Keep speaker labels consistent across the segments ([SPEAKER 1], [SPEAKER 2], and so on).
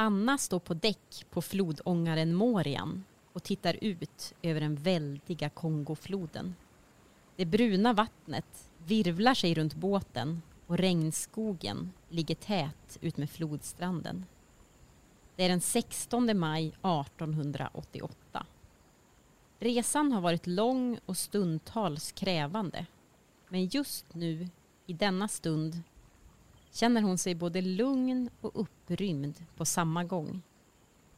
[SPEAKER 1] Anna står på däck på flodångaren Morian och tittar ut över den väldiga Kongofloden. Det bruna vattnet virvlar sig runt båten och regnskogen ligger tät utmed flodstranden. Det är den 16 maj 1888. Resan har varit lång och stundtals krävande. Men just nu, i denna stund, känner hon sig både lugn och upprymd på samma gång.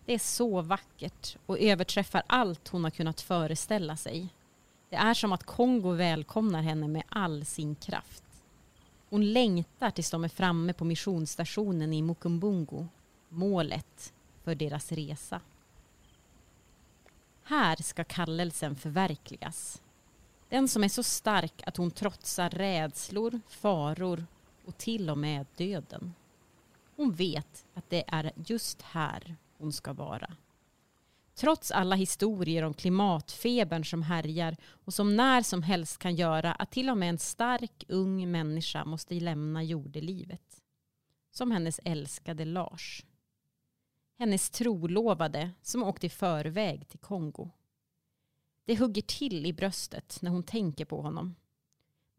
[SPEAKER 1] Det är så vackert och överträffar allt hon har kunnat föreställa sig. Det är som att Kongo välkomnar henne med all sin kraft. Hon längtar tills de är framme på missionsstationen i Mukumbungu, målet för deras resa. Här ska kallelsen förverkligas. Den som är så stark att hon trotsar rädslor, faror och till och med döden. Hon vet att det är just här hon ska vara. Trots alla historier om klimatfebern som härjar och som när som helst kan göra att till och med en stark ung människa måste lämna jordelivet. Som hennes älskade Lars. Hennes trolovade som åkte i förväg till Kongo. Det hugger till i bröstet när hon tänker på honom.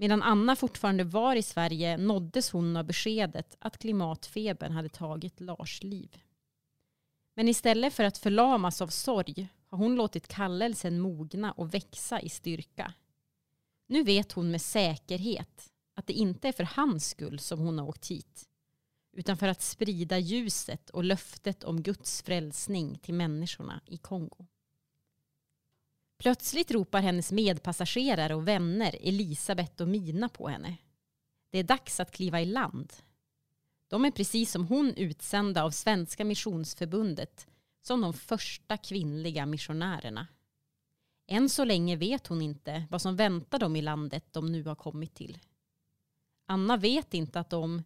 [SPEAKER 1] Medan Anna fortfarande var i Sverige nåddes hon av beskedet att klimatfebern hade tagit Lars liv. Men istället för att förlamas av sorg har hon låtit kallelsen mogna och växa i styrka. Nu vet hon med säkerhet att det inte är för hans skull som hon har åkt hit utan för att sprida ljuset och löftet om Guds frälsning till människorna i Kongo. Plötsligt ropar hennes medpassagerare och vänner Elisabeth och Mina på henne. Det är dags att kliva i land. De är precis som hon utsända av Svenska Missionsförbundet som de första kvinnliga missionärerna. Än så länge vet hon inte vad som väntar dem i landet de nu har kommit till. Anna vet inte att de,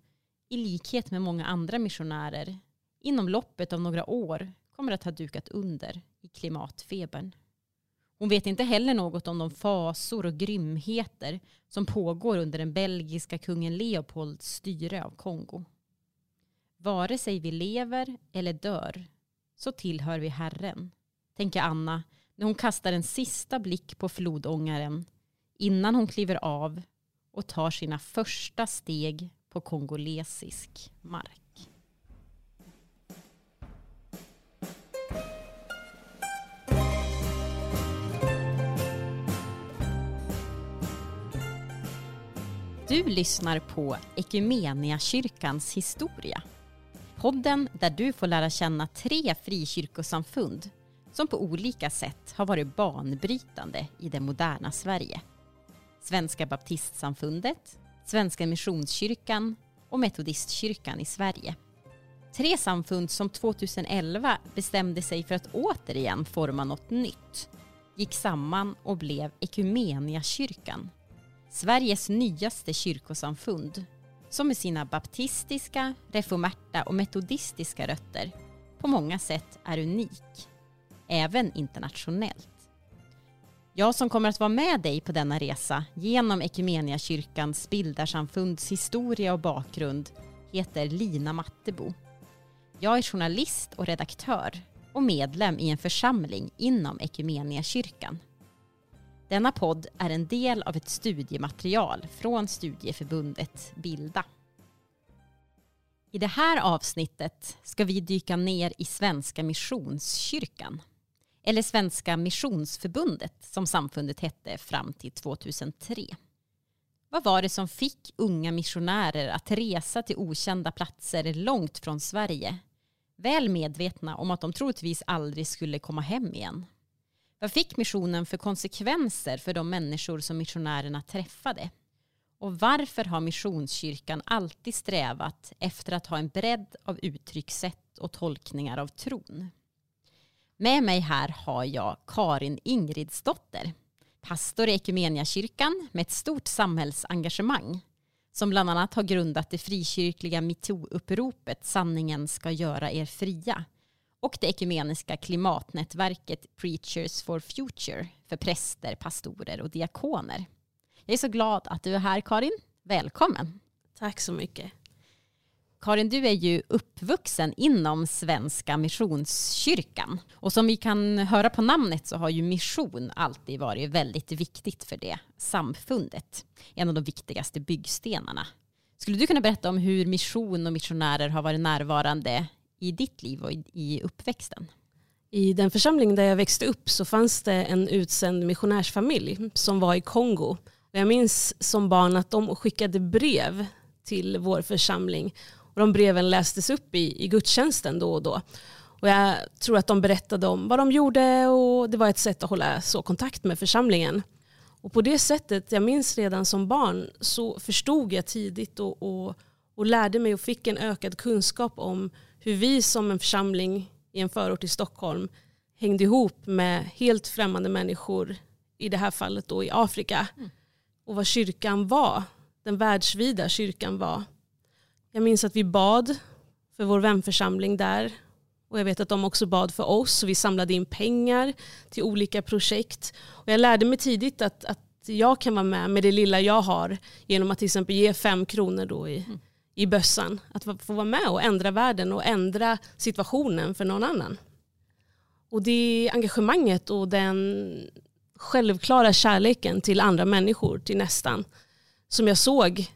[SPEAKER 1] i likhet med många andra missionärer, inom loppet av några år kommer att ha dukat under i klimatfebern. Hon vet inte heller något om de fasor och grymheter som pågår under den belgiska kungen Leopolds styre av Kongo. Vare sig vi lever eller dör så tillhör vi Herren, tänker Anna när hon kastar en sista blick på flodångaren innan hon kliver av och tar sina första steg på kongolesisk mark. Du lyssnar på kyrkans historia. Podden där du får lära känna tre frikyrkosamfund som på olika sätt har varit banbrytande i det moderna Sverige. Svenska baptistsamfundet, Svenska Missionskyrkan och Metodistkyrkan i Sverige. Tre samfund som 2011 bestämde sig för att återigen forma något nytt, gick samman och blev kyrkan Sveriges nyaste kyrkosamfund som med sina baptistiska, reformerta och metodistiska rötter på många sätt är unik, även internationellt. Jag som kommer att vara med dig på denna resa genom Equmeniakyrkans bildarsamfunds historia och bakgrund heter Lina Mattebo. Jag är journalist och redaktör och medlem i en församling inom Ekumeniakyrkan. Denna podd är en del av ett studiematerial från studieförbundet Bilda. I det här avsnittet ska vi dyka ner i Svenska Missionskyrkan. Eller Svenska Missionsförbundet som samfundet hette fram till 2003. Vad var det som fick unga missionärer att resa till okända platser långt från Sverige? Väl medvetna om att de troligtvis aldrig skulle komma hem igen. Vad fick missionen för konsekvenser för de människor som missionärerna träffade? Och varför har Missionskyrkan alltid strävat efter att ha en bredd av uttryckssätt och tolkningar av tron? Med mig här har jag Karin Ingridsdotter, pastor i kyrkan med ett stort samhällsengagemang som bland annat har grundat det frikyrkliga metoo-uppropet Sanningen ska göra er fria och det ekumeniska klimatnätverket Preachers for Future för präster, pastorer och diakoner. Jag är så glad att du är här Karin. Välkommen.
[SPEAKER 2] Tack så mycket.
[SPEAKER 1] Karin, du är ju uppvuxen inom Svenska Missionskyrkan. Och som vi kan höra på namnet så har ju mission alltid varit väldigt viktigt för det samfundet. En av de viktigaste byggstenarna. Skulle du kunna berätta om hur mission och missionärer har varit närvarande i ditt liv och i uppväxten?
[SPEAKER 2] I den församling där jag växte upp så fanns det en utsänd missionärsfamilj som var i Kongo. Jag minns som barn att de skickade brev till vår församling och de breven lästes upp i, i gudstjänsten då och då. Och jag tror att de berättade om vad de gjorde och det var ett sätt att hålla så kontakt med församlingen. Och på det sättet, jag minns redan som barn, så förstod jag tidigt och, och, och lärde mig och fick en ökad kunskap om hur vi som en församling i en förort i Stockholm hängde ihop med helt främmande människor, i det här fallet då i Afrika. Mm. Och vad kyrkan var, den världsvida kyrkan var. Jag minns att vi bad för vår vänförsamling där. Och jag vet att de också bad för oss. Och vi samlade in pengar till olika projekt. Och jag lärde mig tidigt att, att jag kan vara med med det lilla jag har genom att till exempel ge fem kronor då i, mm i bössan. Att få vara med och ändra världen och ändra situationen för någon annan. Och det engagemanget och den självklara kärleken till andra människor, till nästan, som jag såg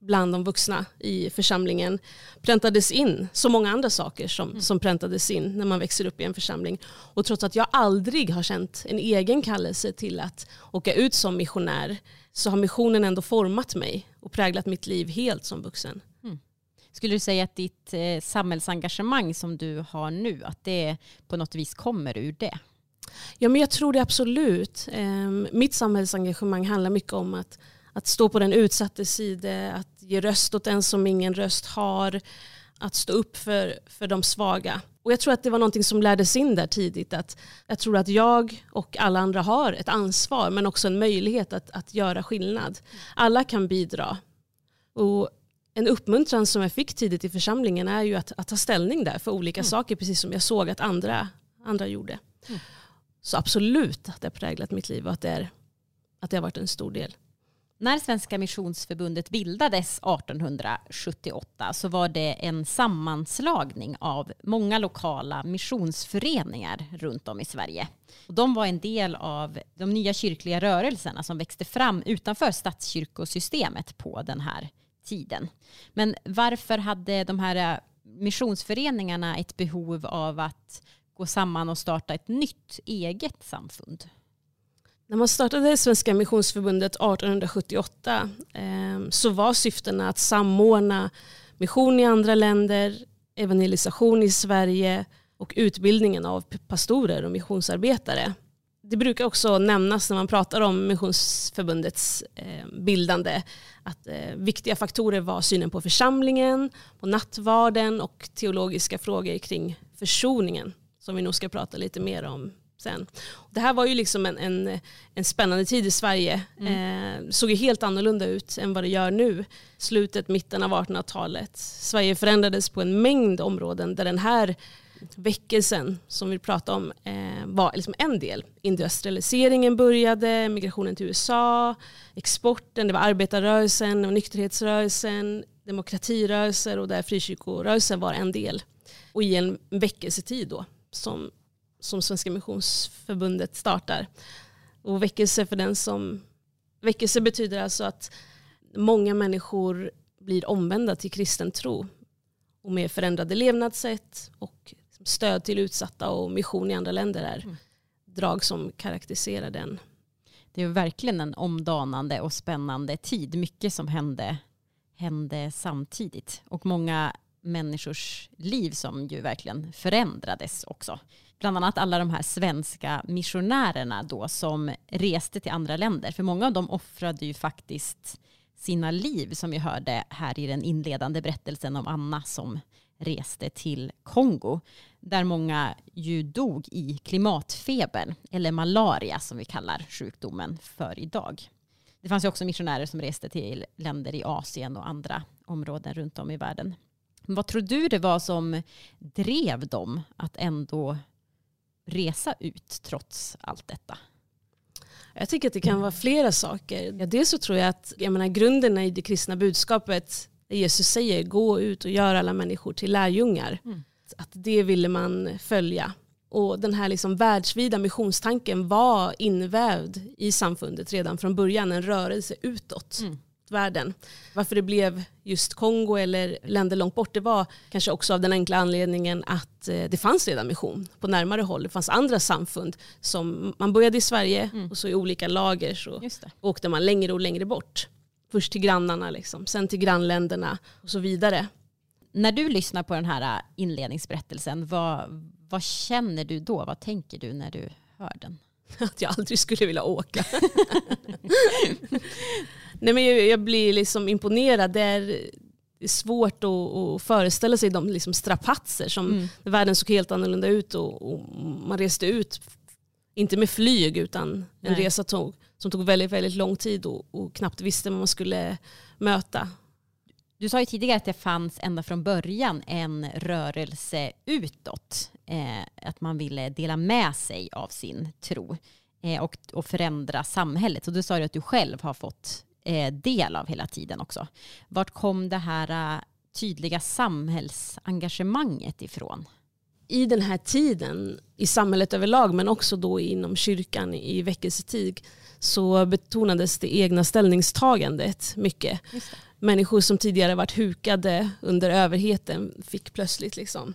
[SPEAKER 2] bland de vuxna i församlingen präntades in, så många andra saker som, mm. som präntades in när man växer upp i en församling. Och trots att jag aldrig har känt en egen kallelse till att åka ut som missionär så har missionen ändå format mig och präglat mitt liv helt som vuxen. Mm.
[SPEAKER 1] Skulle du säga att ditt eh, samhällsengagemang som du har nu, att det på något vis kommer ur det?
[SPEAKER 2] Ja men jag tror det absolut. Eh, mitt samhällsengagemang handlar mycket om att att stå på den utsattes sida, att ge röst åt den som ingen röst har, att stå upp för, för de svaga. Och jag tror att det var någonting som lärdes in där tidigt. Att jag tror att jag och alla andra har ett ansvar men också en möjlighet att, att göra skillnad. Alla kan bidra. Och en uppmuntran som jag fick tidigt i församlingen är ju att, att ta ställning där för olika mm. saker precis som jag såg att andra, andra gjorde. Mm. Så absolut att det har präglat mitt liv och att det, är, att det har varit en stor del.
[SPEAKER 1] När Svenska Missionsförbundet bildades 1878 så var det en sammanslagning av många lokala missionsföreningar runt om i Sverige. Och de var en del av de nya kyrkliga rörelserna som växte fram utanför statskyrkosystemet på den här tiden. Men varför hade de här eh, missionsföreningarna ett behov av att gå samman och starta ett nytt eget samfund?
[SPEAKER 2] När man startade Svenska Missionsförbundet 1878 eh, så var syftena att samordna mission i andra länder, evangelisation i Sverige och utbildningen av pastorer och missionsarbetare. Det brukar också nämnas när man pratar om Missionsförbundets eh, bildande att eh, viktiga faktorer var synen på församlingen, på nattvarden och teologiska frågor kring försoningen som vi nog ska prata lite mer om sen. Det här var ju liksom en, en, en spännande tid i Sverige. Mm. Eh, såg ju helt annorlunda ut än vad det gör nu. Slutet, mitten av 1800-talet. Sverige förändrades på en mängd områden där den här väckelsen som vi pratar om eh, var liksom en del. Industrialiseringen började, migrationen till USA, exporten, det var arbetarrörelsen, det var nykterhetsrörelsen, demokratirörelser och där frikyrkorörelsen var en del. Och i en väckelsetid då som som Svenska Missionsförbundet startar. Och väckelse för den som... Väckelse betyder alltså att många människor blir omvända till kristen tro. Och med förändrade levnadssätt och stöd till utsatta och mission i andra länder är mm. drag som karaktäriserar den.
[SPEAKER 1] Det är verkligen en omdanande och spännande tid. Mycket som hände, hände samtidigt. Och många människors liv som ju verkligen förändrades också bland annat alla de här svenska missionärerna då som reste till andra länder. För många av dem offrade ju faktiskt sina liv som vi hörde här i den inledande berättelsen om Anna som reste till Kongo där många ju dog i klimatfeber eller malaria som vi kallar sjukdomen för idag. Det fanns ju också missionärer som reste till länder i Asien och andra områden runt om i världen. Vad tror du det var som drev dem att ändå resa ut trots allt detta?
[SPEAKER 2] Jag tycker att det kan vara flera saker. Ja, dels så tror jag att jag menar, grunderna i det kristna budskapet där Jesus säger gå ut och gör alla människor till lärjungar. Mm. Att det ville man följa. Och den här liksom världsvida missionstanken var invävd i samfundet redan från början, en rörelse utåt. Mm världen. Varför det blev just Kongo eller länder långt bort det var kanske också av den enkla anledningen att eh, det fanns redan mission på närmare håll. Det fanns andra samfund som man började i Sverige mm. och så i olika lager så åkte man längre och längre bort. Först till grannarna, liksom, sen till grannländerna och så vidare.
[SPEAKER 1] När du lyssnar på den här äh, inledningsberättelsen, vad, vad känner du då? Vad tänker du när du hör den?
[SPEAKER 2] Att jag aldrig skulle vilja åka. Nej, men jag, jag, blir liksom imponerad. Det är svårt att, att föreställa sig de liksom strapatser som mm. världen såg helt annorlunda ut och, och, man reste ut, inte med flyg utan en Nej. resa tog, som tog väldigt, väldigt lång tid och, och knappt visste vad man skulle möta.
[SPEAKER 1] Du sa ju tidigare att det fanns ända från början en rörelse utåt. Eh, att man ville dela med sig av sin tro eh, och, och förändra samhället. Och du sa ju att du själv har fått del av hela tiden också. Vart kom det här uh, tydliga samhällsengagemanget ifrån?
[SPEAKER 2] I den här tiden, i samhället överlag, men också då inom kyrkan i väckelsetid, så betonades det egna ställningstagandet mycket. Människor som tidigare varit hukade under överheten fick plötsligt liksom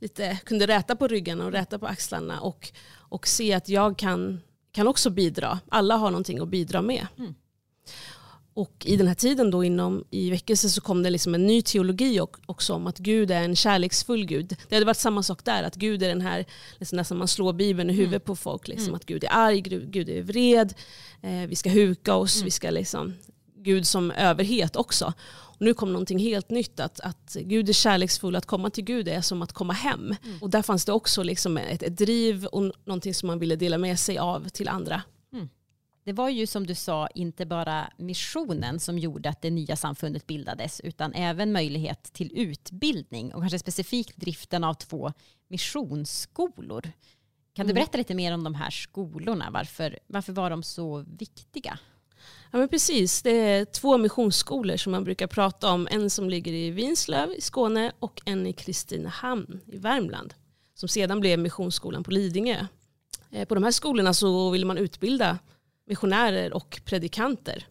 [SPEAKER 2] lite, kunde räta på ryggarna och räta på axlarna och, och se att jag kan, kan också bidra. Alla har någonting att bidra med. Mm. Och i den här tiden då inom, i väckelse så kom det liksom en ny teologi också om att Gud är en kärleksfull Gud. Det hade varit samma sak där, att Gud är den här, liksom nästan man slår Bibeln i mm. huvudet mm. på folk. Liksom, mm. Att Gud är arg, Gud är vred, eh, vi ska huka oss, mm. vi ska liksom, Gud som överhet också. Och nu kom någonting helt nytt, att, att Gud är kärleksfull, att komma till Gud är som att komma hem. Mm. Och där fanns det också liksom ett, ett driv och någonting som man ville dela med sig av till andra.
[SPEAKER 1] Det var ju som du sa inte bara missionen som gjorde att det nya samfundet bildades utan även möjlighet till utbildning och kanske specifikt driften av två missionsskolor. Kan du mm. berätta lite mer om de här skolorna? Varför, varför var de så viktiga?
[SPEAKER 2] Ja, men precis. Det är två missionsskolor som man brukar prata om. En som ligger i Vinslöv i Skåne och en i Kristinehamn i Värmland. Som sedan blev Missionsskolan på Lidingö. Eh, på de här skolorna så vill man utbilda missionärer och predikanter.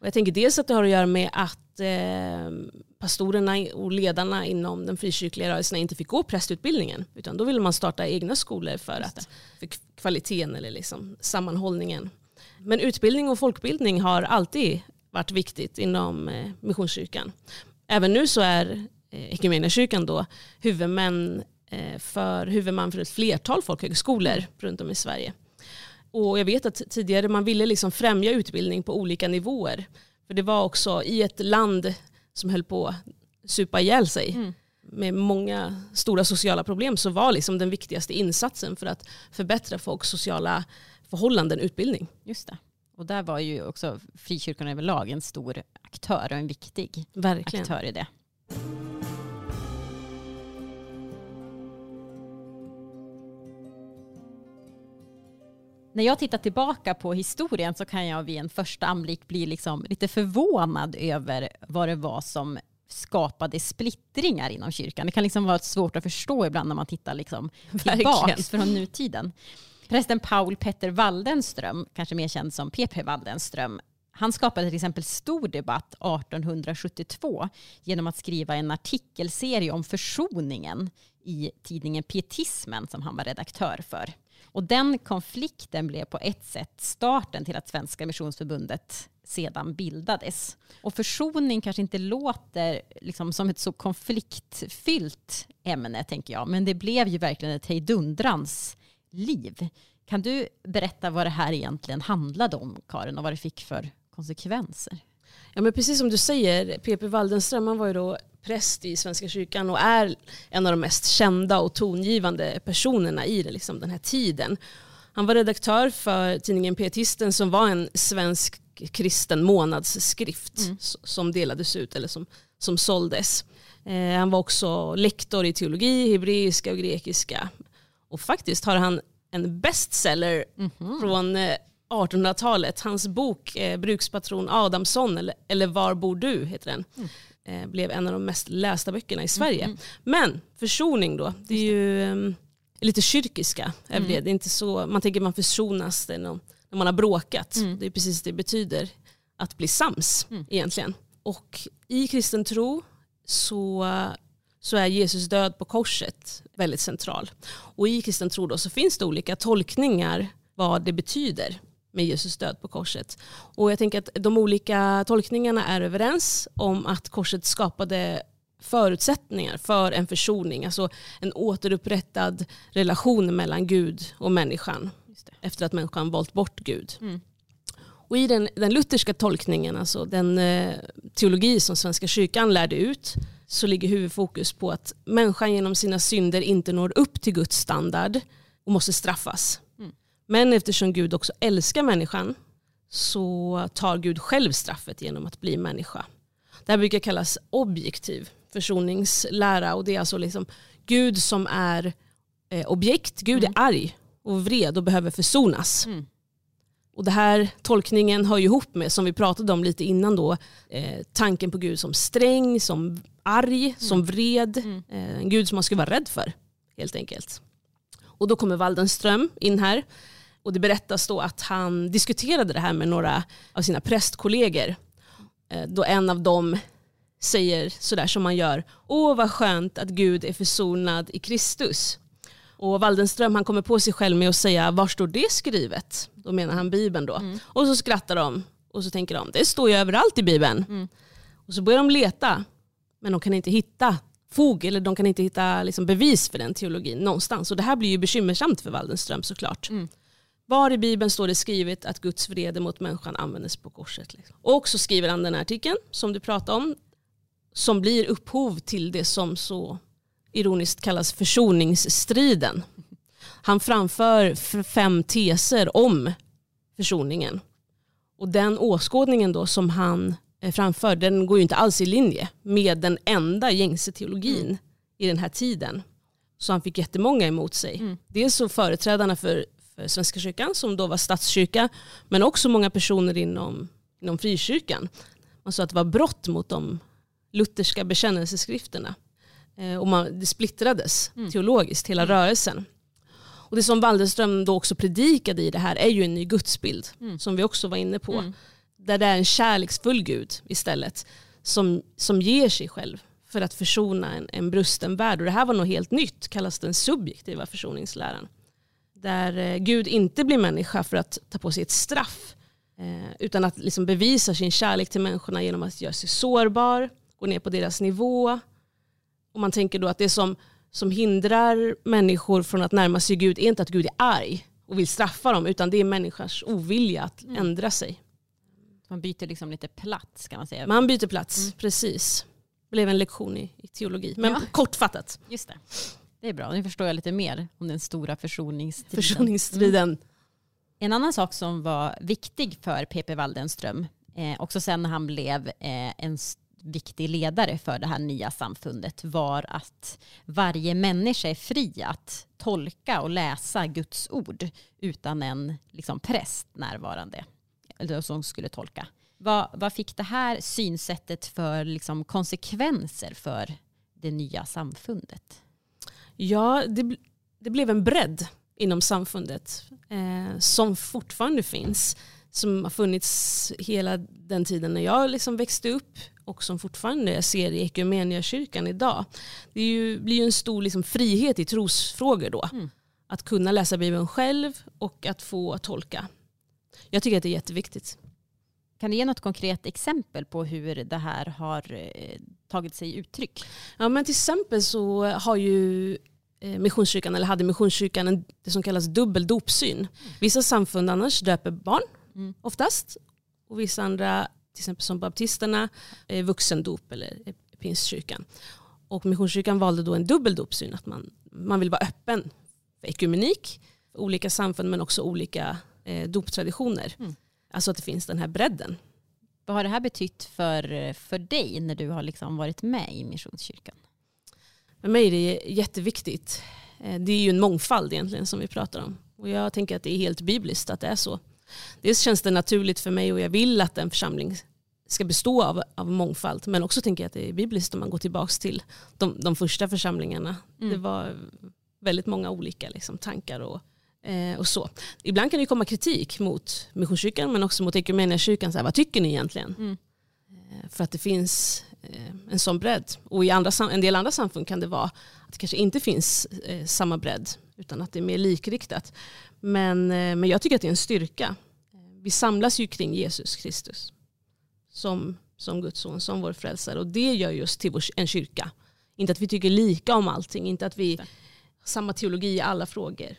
[SPEAKER 2] Och jag tänker dels att det har att göra med att eh, pastorerna och ledarna inom den frikyrkliga rörelsen inte fick gå prästutbildningen. Utan då ville man starta egna skolor för, att, för kvaliteten eller liksom sammanhållningen. Men utbildning och folkbildning har alltid varit viktigt inom eh, Missionskyrkan. Även nu så är eh, kyrkan då huvudmän eh, för, huvudman för ett flertal folkhögskolor runt om i Sverige. Och jag vet att tidigare man ville liksom främja utbildning på olika nivåer. För det var också i ett land som höll på att supa ihjäl sig mm. med många stora sociala problem så var liksom den viktigaste insatsen för att förbättra folks sociala förhållanden utbildning.
[SPEAKER 1] Just det. Och där var ju också frikyrkan överlag en stor aktör och en viktig
[SPEAKER 2] Verkligen.
[SPEAKER 1] aktör i det. När jag tittar tillbaka på historien så kan jag vid en första anblick bli liksom lite förvånad över vad det var som skapade splittringar inom kyrkan. Det kan liksom vara svårt att förstå ibland när man tittar liksom tillbaka från nutiden. Prästen Paul Petter Waldenström, kanske mer känd som PP Waldenström, han skapade till exempel stor debatt 1872 genom att skriva en artikelserie om försoningen i tidningen Pietismen som han var redaktör för. Och den konflikten blev på ett sätt starten till att Svenska Missionsförbundet sedan bildades. Och försoning kanske inte låter liksom som ett så konfliktfyllt ämne, tänker jag. Men det blev ju verkligen ett hejdundrans liv. Kan du berätta vad det här egentligen handlade om, Karin, och vad det fick för konsekvenser?
[SPEAKER 2] Ja, men precis som du säger, P.P. Waldenström var ju då präst i Svenska kyrkan och är en av de mest kända och tongivande personerna i liksom, den här tiden. Han var redaktör för tidningen Pietisten som var en svensk kristen månadsskrift mm. som delades ut eller som, som såldes. Eh, han var också lektor i teologi, hebreiska och grekiska. Och faktiskt har han en bestseller mm -hmm. från 1800-talet. Eh, Hans bok eh, Brukspatron Adamsson eller, eller Var bor du heter den. Mm. eh, blev en av de mest lästa böckerna i Sverige. Mm. Men försoning då, det är ju um, lite kyrkiska. Mm. Det. det. är inte så, man tänker man försonas när, när man har bråkat. Mm. Det är precis det det betyder att bli sams mm. egentligen. Och i kristen tro så, så är Jesus död på korset väldigt central. Och i kristen tro då så finns det olika tolkningar vad det betyder med Jesus död på korset. Och jag tänker att de olika tolkningarna är överens om att korset skapade förutsättningar för en försoning, alltså en återupprättad relation mellan Gud och människan efter att människan valt bort Gud. Mm. Och I den, den lutherska tolkningen, alltså den eh, teologi som Svenska kyrkan lärde ut, så ligger huvudfokus på att människan genom sina synder inte når upp till Guds standard och måste straffas. Men eftersom Gud också älskar människan så tar Gud själv straffet genom att bli människa. Det här brukar kallas objektiv försoningslära och det är alltså liksom Gud som är eh, objekt, Gud mm. är arg och vred och behöver försonas. Mm. Och det här tolkningen hör ju ihop med, som vi pratade om lite innan då, eh, tanken på Gud som sträng, som arg, mm. som vred. Mm. Eh, en Gud som man skulle vara rädd för helt enkelt. Och då kommer Waldenström in här. Och det berättas då att han diskuterade det här med några av sina prästkollegor. Eh, då en av dem säger sådär som man gör, åh vad skönt att Gud är försonad i Kristus. Och Waldenström han kommer på sig själv med att säga, var står det skrivet? Då menar han Bibeln då. Mm. Och så skrattar de och så tänker de, det står ju överallt i Bibeln. Mm. Och så börjar de leta, men de kan inte hitta fog eller de kan inte hitta liksom, bevis för den teologin någonstans. Och det här blir ju bekymmersamt för Waldenström såklart. Mm. Var i Bibeln står det skrivet att Guds vrede mot människan användes på korset? Liksom. Och så skriver han den här artikeln som du pratade om, som blir upphov till det som så ironiskt kallas försoningsstriden. Han framför fem teser om försoningen. Och den åskådningen då som han framför den går ju inte alls i linje med den enda gängse teologin mm. i den här tiden. Så han fick jättemånga emot sig. Mm. Dels så företrädarna för, för Svenska kyrkan som då var statskyrka men också många personer inom, inom frikyrkan. Man sa att det var brott mot de lutherska bekännelseskrifterna. Eh, och man, det splittrades mm. teologiskt, hela mm. rörelsen. Och det som Waldenström då också predikade i det här är ju en ny gudsbild, mm. som vi också var inne på. Där det är en kärleksfull Gud istället, som, som ger sig själv för att försona en, en brusten värld. Och det här var något helt nytt, kallas den subjektiva försoningsläran. Där eh, Gud inte blir människa för att ta på sig ett straff, eh, utan att liksom bevisa sin kärlek till människorna genom att göra sig sårbar, gå ner på deras nivå, och man tänker då att det som, som hindrar människor från att närma sig Gud är inte att Gud är arg och vill straffa dem utan det är människors ovilja att mm. ändra sig.
[SPEAKER 1] Man byter liksom lite plats kan man säga.
[SPEAKER 2] Man byter plats, mm. precis. Det blev en lektion i, i teologi. Men ja. kortfattat.
[SPEAKER 1] Just det. Det är bra, nu förstår jag lite mer om den stora försoningsstriden.
[SPEAKER 2] försoningsstriden. Mm.
[SPEAKER 1] En annan sak som var viktig för P.P. Waldenström, eh, också sen när han blev eh, en viktig ledare för det här nya samfundet var att varje människa är fri att tolka och läsa Guds ord utan en liksom, präst närvarande eller som skulle tolka. Vad, vad fick det här synsättet för liksom, konsekvenser för det nya samfundet?
[SPEAKER 2] Ja, det, det blev en bredd inom samfundet eh, som fortfarande finns som har funnits hela den tiden när jag liksom växte upp och som fortfarande jag ser i Ekumeniakyrkan idag. Det ju, blir ju en stor liksom frihet i trosfrågor då. Mm. Att kunna läsa Bibeln själv och att få tolka. Jag tycker att det är jätteviktigt.
[SPEAKER 1] Kan du ge något konkret exempel på hur det här har eh, tagit sig uttryck?
[SPEAKER 2] Ja, men till exempel så har ju eh, Missionskyrkan, eller hade Missionskyrkan en, det som kallas dubbel dopsyn. Vissa samfund annars döper barn mm. oftast. Och vissa andra, till exempel som baptisterna, är vuxendop eller pingstkyrkan. Och Missionskyrkan valde då en dubbel dopsyn, att man, man vill vara öppen för ekumenik, olika samfund men också olika eh, doptraditioner. Mm. Alltså att det finns den här bredden.
[SPEAKER 1] Vad har det här betytt för, för dig när du har liksom varit med i Missionskyrkan?
[SPEAKER 2] För mig är det jätteviktigt. Eh, det är ju en mångfald egentligen som vi pratar om. Och jag tänker att det är helt bibliskt att det är så. Dels känns det naturligt för mig och jag vill att en församling ska bestå av, av mångfald. Men också tänker jag att det är bibliskt om man går tillbaka till de, de första församlingarna. Mm. Det var väldigt många olika liksom, tankar och, eh, och så. Ibland kan det komma kritik mot Missionskyrkan men också mot Equmeniakyrkan. Vad tycker ni egentligen? Mm. Eh, för att det finns eh, en sån bredd. Och i andra, en del andra samfund kan det vara att det kanske inte finns eh, samma bredd utan att det är mer likriktat. Men, eh, men jag tycker att det är en styrka. Vi samlas ju kring Jesus Kristus som, som Guds son, som vår frälsare. Och det gör just till vår, en kyrka. Inte att vi tycker lika om allting, inte att vi har samma teologi i alla frågor.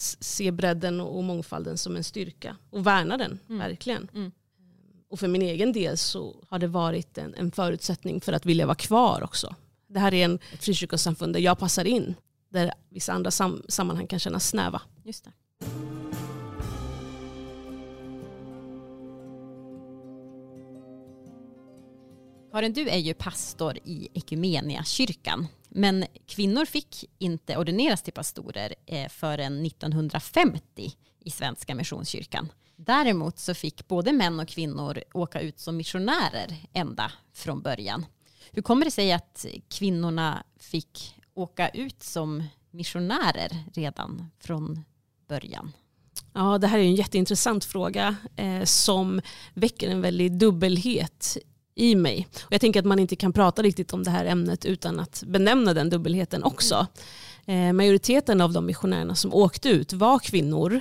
[SPEAKER 2] Att se bredden och mångfalden som en styrka och värna den, mm. verkligen. Mm. Och för min egen del så har det varit en, en förutsättning för att vilja vara kvar också. Det här är en, frikyrkosamfund där jag passar in. Där vissa andra sam sammanhang kan kännas snäva.
[SPEAKER 1] Just det. Karin, du är ju pastor i Ekumeniakyrkan. Men kvinnor fick inte ordineras till pastorer eh, förrän 1950 i Svenska Missionskyrkan. Däremot så fick både män och kvinnor åka ut som missionärer ända från början. Hur kommer det sig att kvinnorna fick åka ut som missionärer redan från början?
[SPEAKER 2] Ja, det här är en jätteintressant fråga eh, som väcker en väldig dubbelhet i mig. Och jag tänker att man inte kan prata riktigt om det här ämnet utan att benämna den dubbelheten också. Eh, majoriteten av de missionärerna som åkte ut var kvinnor.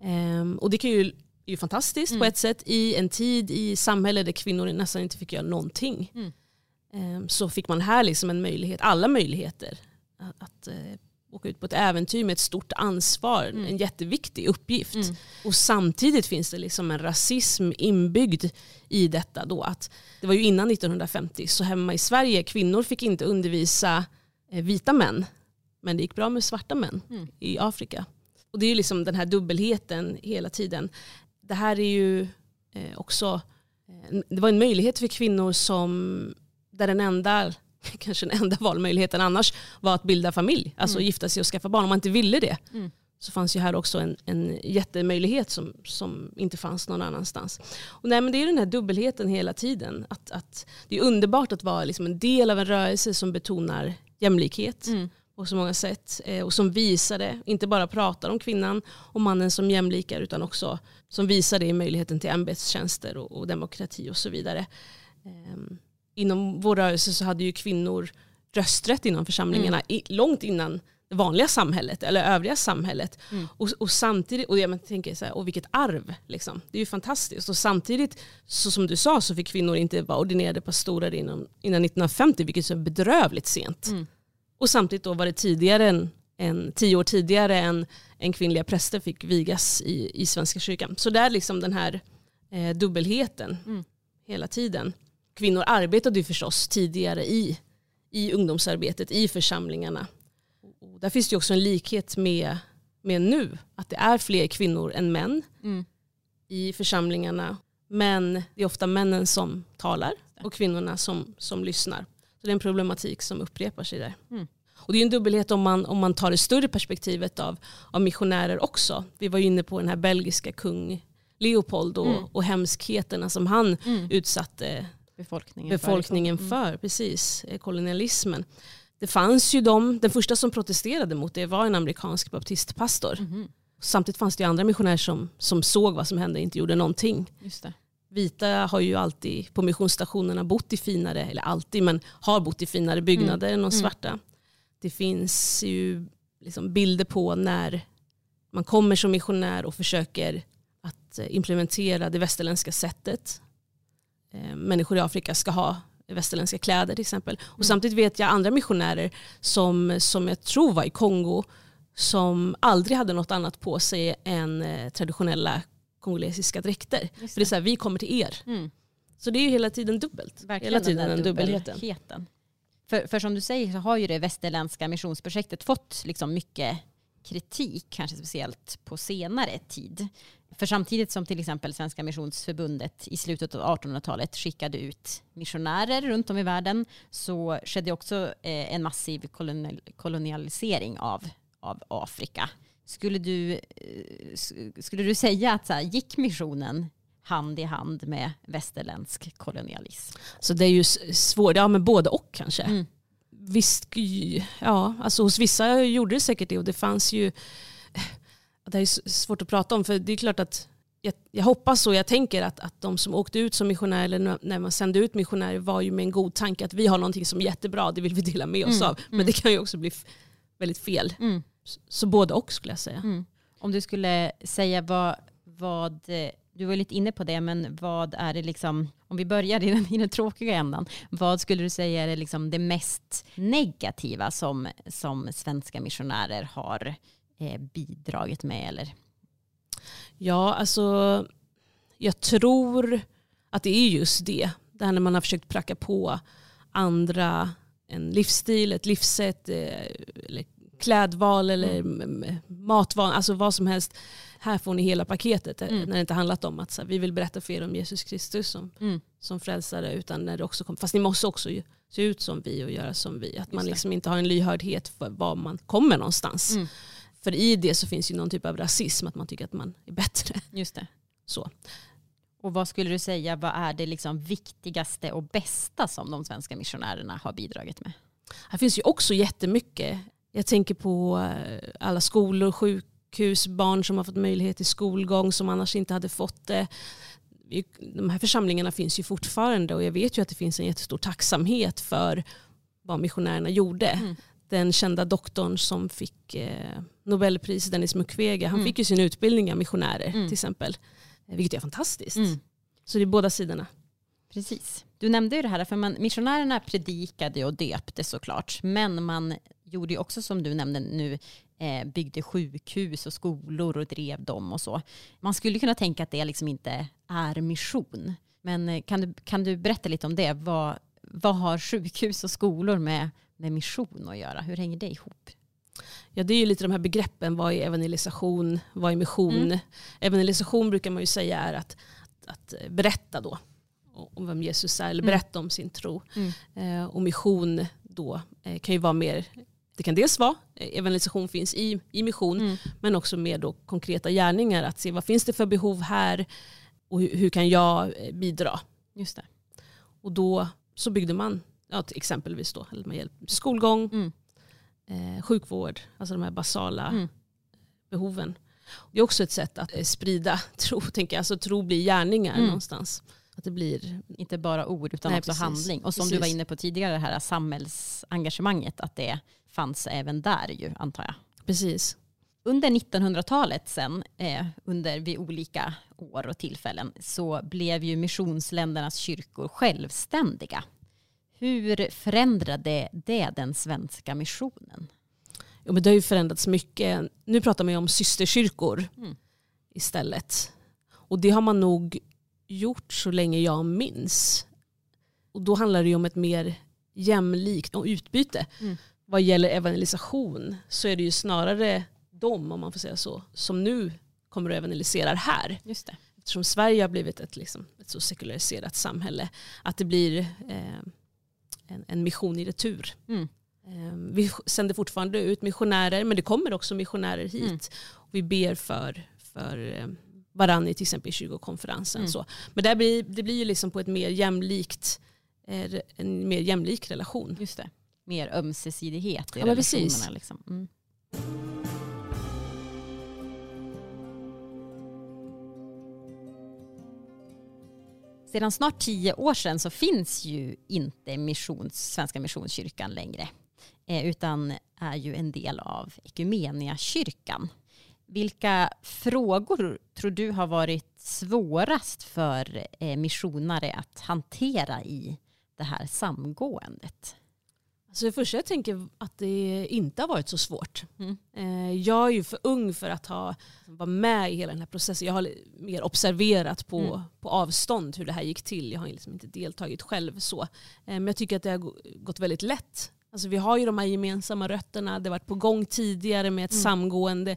[SPEAKER 2] Eh, och det kan ju, är ju fantastiskt mm. på ett sätt. I en tid i samhället där kvinnor nästan inte fick göra någonting. Mm. Eh, så fick man här liksom en möjlighet, alla möjligheter att, att eh, åka ut på ett äventyr med ett stort ansvar, mm. en jätteviktig uppgift. Mm. Och samtidigt finns det liksom en rasism inbyggd i detta då. Att det var ju innan 1950, så hemma i Sverige, kvinnor fick inte undervisa eh, vita män. Men det gick bra med svarta män mm. i Afrika. Och det är ju liksom den här dubbelheten hela tiden. Det här är ju eh, också, eh, det var en möjlighet för kvinnor som, där den enda kanske den enda valmöjligheten annars var att bilda familj. Alltså mm. gifta sig och skaffa barn. Om man inte ville det mm. så fanns ju här också en, en jättemöjlighet som, som inte fanns någon annanstans. Och nej, men det är den här dubbelheten hela tiden. Att, att det är underbart att vara liksom en del av en rörelse som betonar jämlikhet. Mm på så många sätt. Eh, och som visar det, inte bara pratar om kvinnan och mannen som jämlikar utan också som visar det i möjligheten till ämbetstjänster och, och demokrati och så vidare. Um, inom vår rörelse så hade ju kvinnor rösträtt inom församlingarna mm. i, långt innan det vanliga samhället eller övriga samhället. Mm. Och, och, samtidigt, och jag tänker så här, och vilket arv. Liksom. Det är ju fantastiskt. Och samtidigt, så som du sa, så fick kvinnor inte vara ordinerade pastorer innan, innan 1950, vilket är bedrövligt sent. Mm. Och samtidigt då var det tidigare än, en, tio år tidigare än, än kvinnliga präster fick vigas i, i Svenska kyrkan. Så där liksom den här eh, dubbelheten mm. hela tiden kvinnor arbetade ju förstås tidigare i, i ungdomsarbetet, i församlingarna. Och där finns det också en likhet med, med nu, att det är fler kvinnor än män mm. i församlingarna. Men det är ofta männen som talar och kvinnorna som, som lyssnar. Så det är en problematik som upprepar sig där. Mm. Och det är en dubbelhet om man, om man tar det större perspektivet av, av missionärer också. Vi var inne på den här belgiska kung Leopold och, mm. och hemskheterna som han mm. utsatte
[SPEAKER 1] befolkningen,
[SPEAKER 2] befolkningen för. Mm. för precis, eh, kolonialismen. Det fanns ju de, den första som protesterade mot det var en amerikansk baptistpastor. Mm. Samtidigt fanns det andra missionärer som, som såg vad som hände och inte gjorde någonting. Vita har ju alltid på missionsstationerna bott i finare, eller alltid, men har bott i finare byggnader mm. än de mm. svarta. Det finns ju liksom bilder på när man kommer som missionär och försöker att eh, implementera det västerländska sättet människor i Afrika ska ha västerländska kläder till exempel. Och mm. samtidigt vet jag andra missionärer som, som jag tror var i Kongo som aldrig hade något annat på sig än eh, traditionella kongolesiska dräkter. Det. För det är så här, vi kommer till er. Mm. Så det är ju hela tiden dubbelt.
[SPEAKER 1] Verkligen hela tiden den dubbelheten. dubbelheten. För, för som du säger så har ju det västerländska missionsprojektet fått liksom mycket kritik, kanske speciellt på senare tid. För samtidigt som till exempel Svenska Missionsförbundet i slutet av 1800-talet skickade ut missionärer runt om i världen så skedde också eh, en massiv kolonialisering av, av Afrika. Skulle du, eh, skulle du säga att så här, gick missionen hand i hand med västerländsk kolonialism.
[SPEAKER 2] Så det är ju svårt, ja men både och kanske.
[SPEAKER 1] Mm.
[SPEAKER 2] Visst, ja, alltså hos vissa gjorde det säkert det och det fanns ju, det är svårt att prata om för det är klart att jag, jag hoppas och jag tänker att, att de som åkte ut som missionärer eller när man sände ut missionärer var ju med en god tanke att vi har någonting som är jättebra, det vill vi dela med oss
[SPEAKER 1] Mm,
[SPEAKER 2] av. Men det kan ju också bli väldigt fel.
[SPEAKER 1] Mm.
[SPEAKER 2] Så, så både och skulle jag säga.
[SPEAKER 1] Mm. Om du skulle säga vad, vad, du var lite inne på det, men vad är det liksom, om vi börjar i den, i den tråkiga ändan, vad skulle du säga är det, liksom det mest negativa som, som svenska missionärer har eh, bidragit med? Eller?
[SPEAKER 2] Ja, alltså jag tror att det är just det. Det här när man har försökt pracka på andra en livsstil, ett livssätt, eh, eller klädval eller mm. matval, alltså vad som helst. Här får ni hela paketet. Eh, mm. När det inte handlat om att så här, vi vill berätta för er om Jesus Kristus som, mm. som frälsare. Utan när det också kom, fast ni måste också se ut som vi och göra som vi. Att man liksom inte har en lyhördhet för var man kommer någonstans. Mm. För i det så finns ju någon typ av rasism, att man tycker att man är bättre.
[SPEAKER 1] Just det.
[SPEAKER 2] Så.
[SPEAKER 1] Och vad skulle du säga, vad är det liksom viktigaste och bästa som de svenska missionärerna har bidragit med?
[SPEAKER 2] Här finns ju också jättemycket. Jag tänker på eh, alla skolor, sjukhus, barn som har fått möjlighet till skolgång som annars inte hade fått det. De här församlingarna finns ju fortfarande och jag vet ju att det finns en jättestor tacksamhet för vad missionärerna gjorde. Mm. Den kända doktorn som fick eh, Nobelpris, Dennis Mukwege, han mm. fick ju sin utbildning av missionärer mm. till exempel. Vilket är fantastiskt. Mm. Så det är båda sidorna.
[SPEAKER 1] Precis. Du nämnde ju det här, för man, missionärerna predikade och döpte såklart, men man gjorde ju också som du nämnde nu, eh, byggde sjukhus och skolor och drev dem och så. Man skulle kunna tänka att det liksom inte är mission. Men eh, kan du, kan du berätta lite om det? Vad, vad har sjukhus och skolor med, med mission att göra? Hur hänger det ihop?
[SPEAKER 2] Ja det är ju lite de här begreppen, vad är evangelisation, vad är mission? Mm. Evangelisation brukar man ju säga är att, att berätta då om vem Jesus är, eller mm. berätta om sin tro. Mm. Eh, och mission då eh, kan ju vara mer, det kan dels vara, eh, evangelisation finns i, i mission, mm. men också mer då konkreta gärningar, att se vad finns det för behov här och hur, hur kan jag eh, bidra?
[SPEAKER 1] Just det.
[SPEAKER 2] Och då så byggde man, ja, exempelvis då, eller med hjälp skolgång, mm eh, sjukvård, alltså de här basala mm. behoven. Det är också ett sätt att eh, sprida tro, tänker jag. Alltså tro blir gärningar mm. någonstans. Att det blir...
[SPEAKER 1] Inte bara ord utan Nej, också precis. handling. Och som precis. du var inne på tidigare, det här samhällsengagemanget, att det fanns även där ju, antar jag.
[SPEAKER 2] Precis.
[SPEAKER 1] Under 1900-talet sen, eh, under vid olika år och tillfällen, så blev ju missionsländernas kyrkor självständiga. Hur förändrade det den svenska missionen?
[SPEAKER 2] Jo, men det har ju förändrats mycket. Nu pratar man ju om systerkyrkor mm. istället. Och det har man nog gjort så länge jag minns. Och då handlar det ju om ett mer jämlikt utbyte. Mm. Vad gäller evangelisation så är det ju snarare de, om man får säga så, som nu kommer att evangelisera här.
[SPEAKER 1] Just det.
[SPEAKER 2] Eftersom Sverige har blivit ett, liksom, ett så sekulariserat samhälle. Att det blir eh, en, en mission i retur. Mm. Ehm, vi sänder fortfarande ut missionärer men det kommer också missionärer hit. Mm. vi ber för, för ehm, varann i till exempel kyrkokonferensen. Mm. Så. Men det blir, det blir ju liksom på ett mer jämlikt, eh, en mer jämlik relation.
[SPEAKER 1] Just det. Mer ömsesidighet i
[SPEAKER 2] ja, relationerna.
[SPEAKER 1] Liksom. Mm. sedan snart tio år sedan så finns ju inte missions, Svenska Missionskyrkan längre, eh, utan är ju en del av Ekumeniakyrkan. Vilka frågor tror du har varit svårast för eh, missionare att hantera i det här samgåendet?
[SPEAKER 2] Alltså det första jag tänker att det inte har varit så svårt. Mm. Eh, jag är ju för ung för att ha, vara med i hela den här processen. Jag har mer observerat på, mm. på avstånd hur det här gick till. Jag har liksom inte deltagit själv så. Eh, men jag tycker att det har gått väldigt lätt. Alltså vi har ju de här gemensamma rötterna. Det har varit på gång tidigare med ett mm. samgående.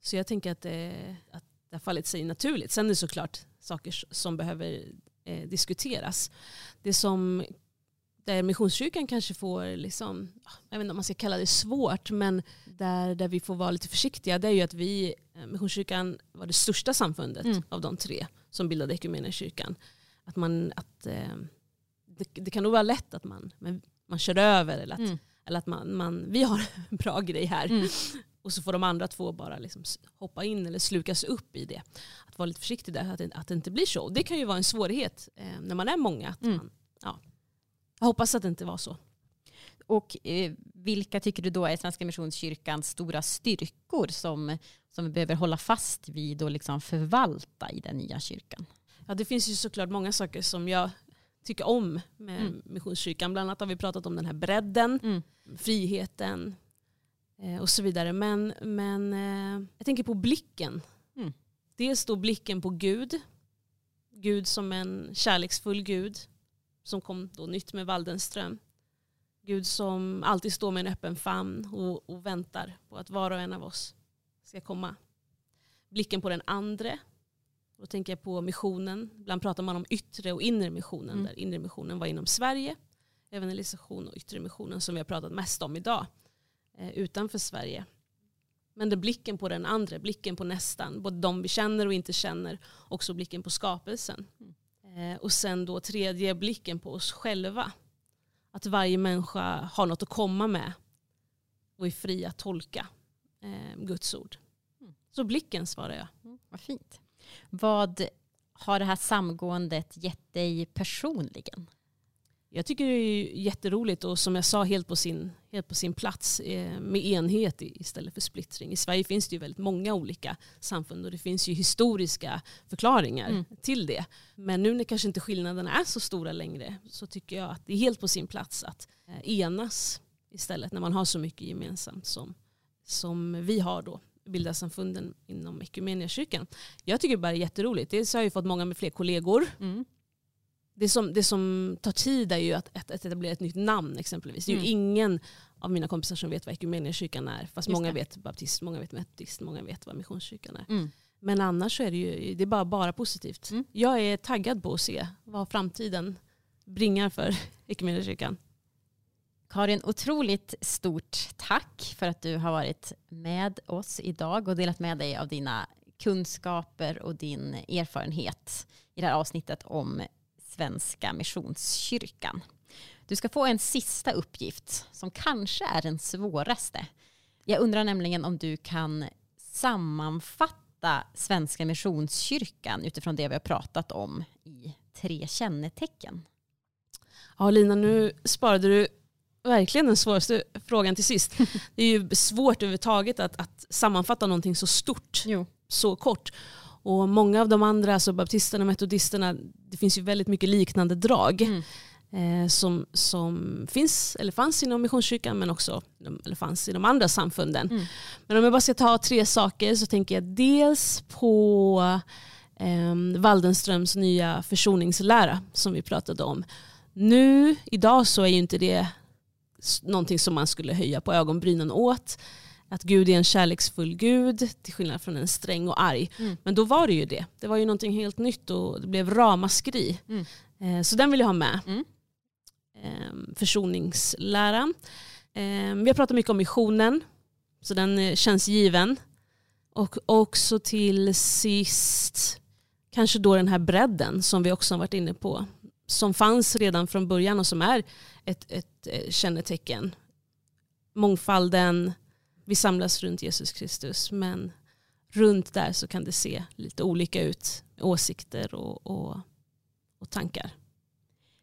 [SPEAKER 2] Så jag tänker att det, att det har fallit sig naturligt. Sen är det såklart saker som behöver eh, diskuteras. Det som där Missionskyrkan kanske får, liksom, jag vet inte om man ska kalla det svårt, men där, där vi får vara lite försiktiga, det är ju att vi, eh, Missionskyrkan var det största samfundet mm. av de tre som bildade Equmeniakyrkan. Att man, att, eh, det, det, kan nog vara lätt att man, man kör över eller att, mm. eller att man, man, vi har en bra grej här. Mm. Och så får de andra två bara liksom hoppa in eller slukas upp i det. Att vara lite försiktig där, att det, att det inte blir så. Det kan ju vara en svårighet eh, när man är många. Att mm. man. Jag hoppas att det inte var så.
[SPEAKER 1] Och eh, vilka tycker du då är Svenska Missionskyrkans stora styrkor som, som vi behöver hålla fast vid och liksom förvalta i den nya kyrkan?
[SPEAKER 2] Ja, det finns ju såklart många saker som jag tycker om med mm. Missionskyrkan. Bland annat har vi pratat om den här bredden, mm. friheten, Eh, och så vidare. Men, men eh, jag tänker på blicken. Mm. Dels då blicken på Gud. Gud som en kärleksfull Gud som kom då nytt med Waldenström. Gud som alltid står med en öppen famn och, och, väntar på att var och en av oss ska komma. Blicken på den andre. Då tänker jag på missionen. Ibland pratar man om yttre och inre missionen. Mm. Där inre missionen var inom Sverige. Evangelisation och yttre missionen som vi har pratat mest om idag. Eh, utanför Sverige. Men det blicken på den andra, blicken på nästan, både de vi känner och inte känner, också blicken på skapelsen. Mm. Eh, och sen då tredje blicken på oss själva. Att varje människa har något att komma med och är fri att tolka eh, Guds ord. Mm. Så blicken svarar jag.
[SPEAKER 1] Mm, vad fint. Vad har det här samgåendet gett dig personligen?
[SPEAKER 2] Jag tycker det är jätteroligt och som jag sa helt på sin, helt på sin plats eh, med enhet istället för splittring. I Sverige finns det ju väldigt många olika samfund och det finns ju historiska förklaringar mm. till det. Men nu när kanske inte skillnaderna är så stora längre så tycker jag att det är helt på sin plats att eh, enas istället när man har så mycket gemensamt som, som vi har då bildarsamfunden inom Equmeniakyrkan. Jag tycker bara det är jätteroligt. Dels har jag fått många med fler kollegor. Mm det som, det som tar tid är ju att, att, att etablera ett nytt namn exempelvis. Det är ju mm. ingen av mina kompisar som vet vad Equmeniakyrkan är. Fast Just många det. vet baptist, många vet metodist, många vet vad missionskyrkan är. Mm. Men annars så är det ju det är bara, bara positivt. Mm. Jag är taggad på att se vad framtiden bringar för Equmeniakyrkan.
[SPEAKER 1] Karin, otroligt stort tack för att du har varit med oss idag och delat med dig av dina kunskaper och din erfarenhet i det här avsnittet om Svenska Missionskyrkan. Du ska få en sista uppgift som kanske är den svåraste. Jag undrar nämligen om du kan sammanfatta Svenska Missionskyrkan utifrån det vi har pratat om i tre kännetecken.
[SPEAKER 2] Ja Lina, nu sparade du verkligen den svåraste frågan till sist. Det är ju svårt överhuvudtaget att, att sammanfatta någonting så stort jo. så kort. Och många av de andra, alltså baptisterna och metodisterna, det finns ju väldigt mycket liknande drag. Mm. Eh, som, som finns, eller fanns inom Missionskyrkan men också eller fanns i de andra samfunden. Mm. Men om jag bara ska ta tre saker så tänker jag dels på eh, Waldenströms nya försoningslära som vi pratade om. Nu, idag så är ju inte det någonting som man skulle höja på ögonbrynen åt att Gud är en kärleksfull Gud till skillnad från en sträng och arg. Mm. Men då var det ju det. Det var ju någonting helt nytt och det blev ramaskri. Mm. Eh, så den vill jag ha med. Mm. Eh, försoningslära. Eh, vi har pratat mycket om missionen. Så den eh, känns given. Och också till sist kanske då den här bredden som vi också har varit inne på. Som fanns redan från början och som är ett, ett eh, kännetecken. Mångfalden, vi samlas runt Jesus Kristus men runt där så kan det se lite olika ut, åsikter och, och, och tankar.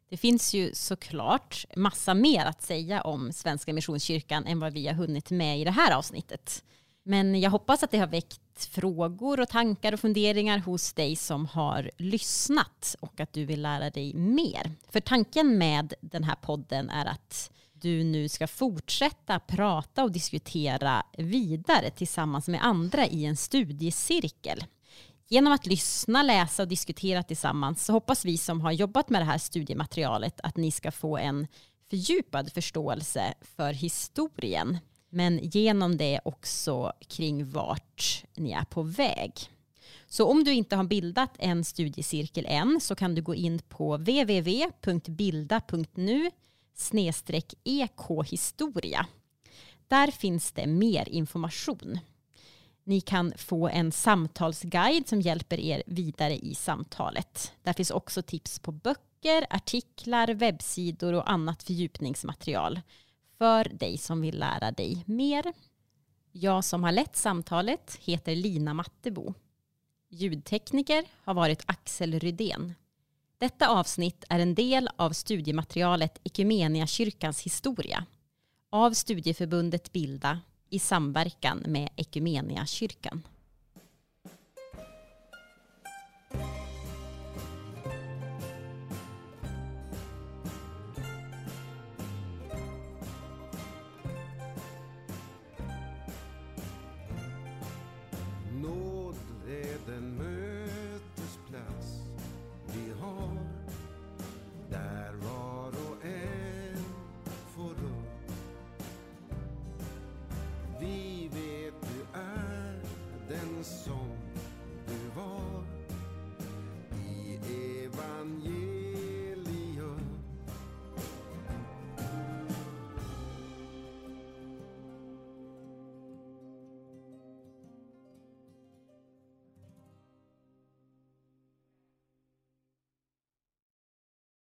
[SPEAKER 1] Det finns ju såklart massa mer att säga om Svenska Missionskyrkan än vad vi har hunnit med i det här avsnittet. Men jag hoppas att det har väckt frågor och tankar och funderingar hos dig som har lyssnat och att du vill lära dig mer. För tanken med den här podden är att du nu ska fortsätta prata och diskutera vidare tillsammans med andra i en studiecirkel. Genom att lyssna, läsa och diskutera tillsammans så hoppas vi som har jobbat med det här studiematerialet att ni ska få en fördjupad förståelse för historien men genom det också kring vart ni är på väg. Så om du inte har bildat en studiecirkel än så kan du gå in på www.bilda.nu ekhistoria. Där finns det mer information. Ni kan få en samtalsguide som hjälper er vidare i samtalet. Där finns också tips på böcker, artiklar, webbsidor och annat fördjupningsmaterial för dig som vill lära dig mer. Jag som har lett samtalet heter Lina Mattebo. Ljudtekniker har varit Axel Rydén. Detta avsnitt är en del av studiematerialet Ekumeniakyrkans historia av studieförbundet Bilda i samverkan med Ekumeniakyrkan.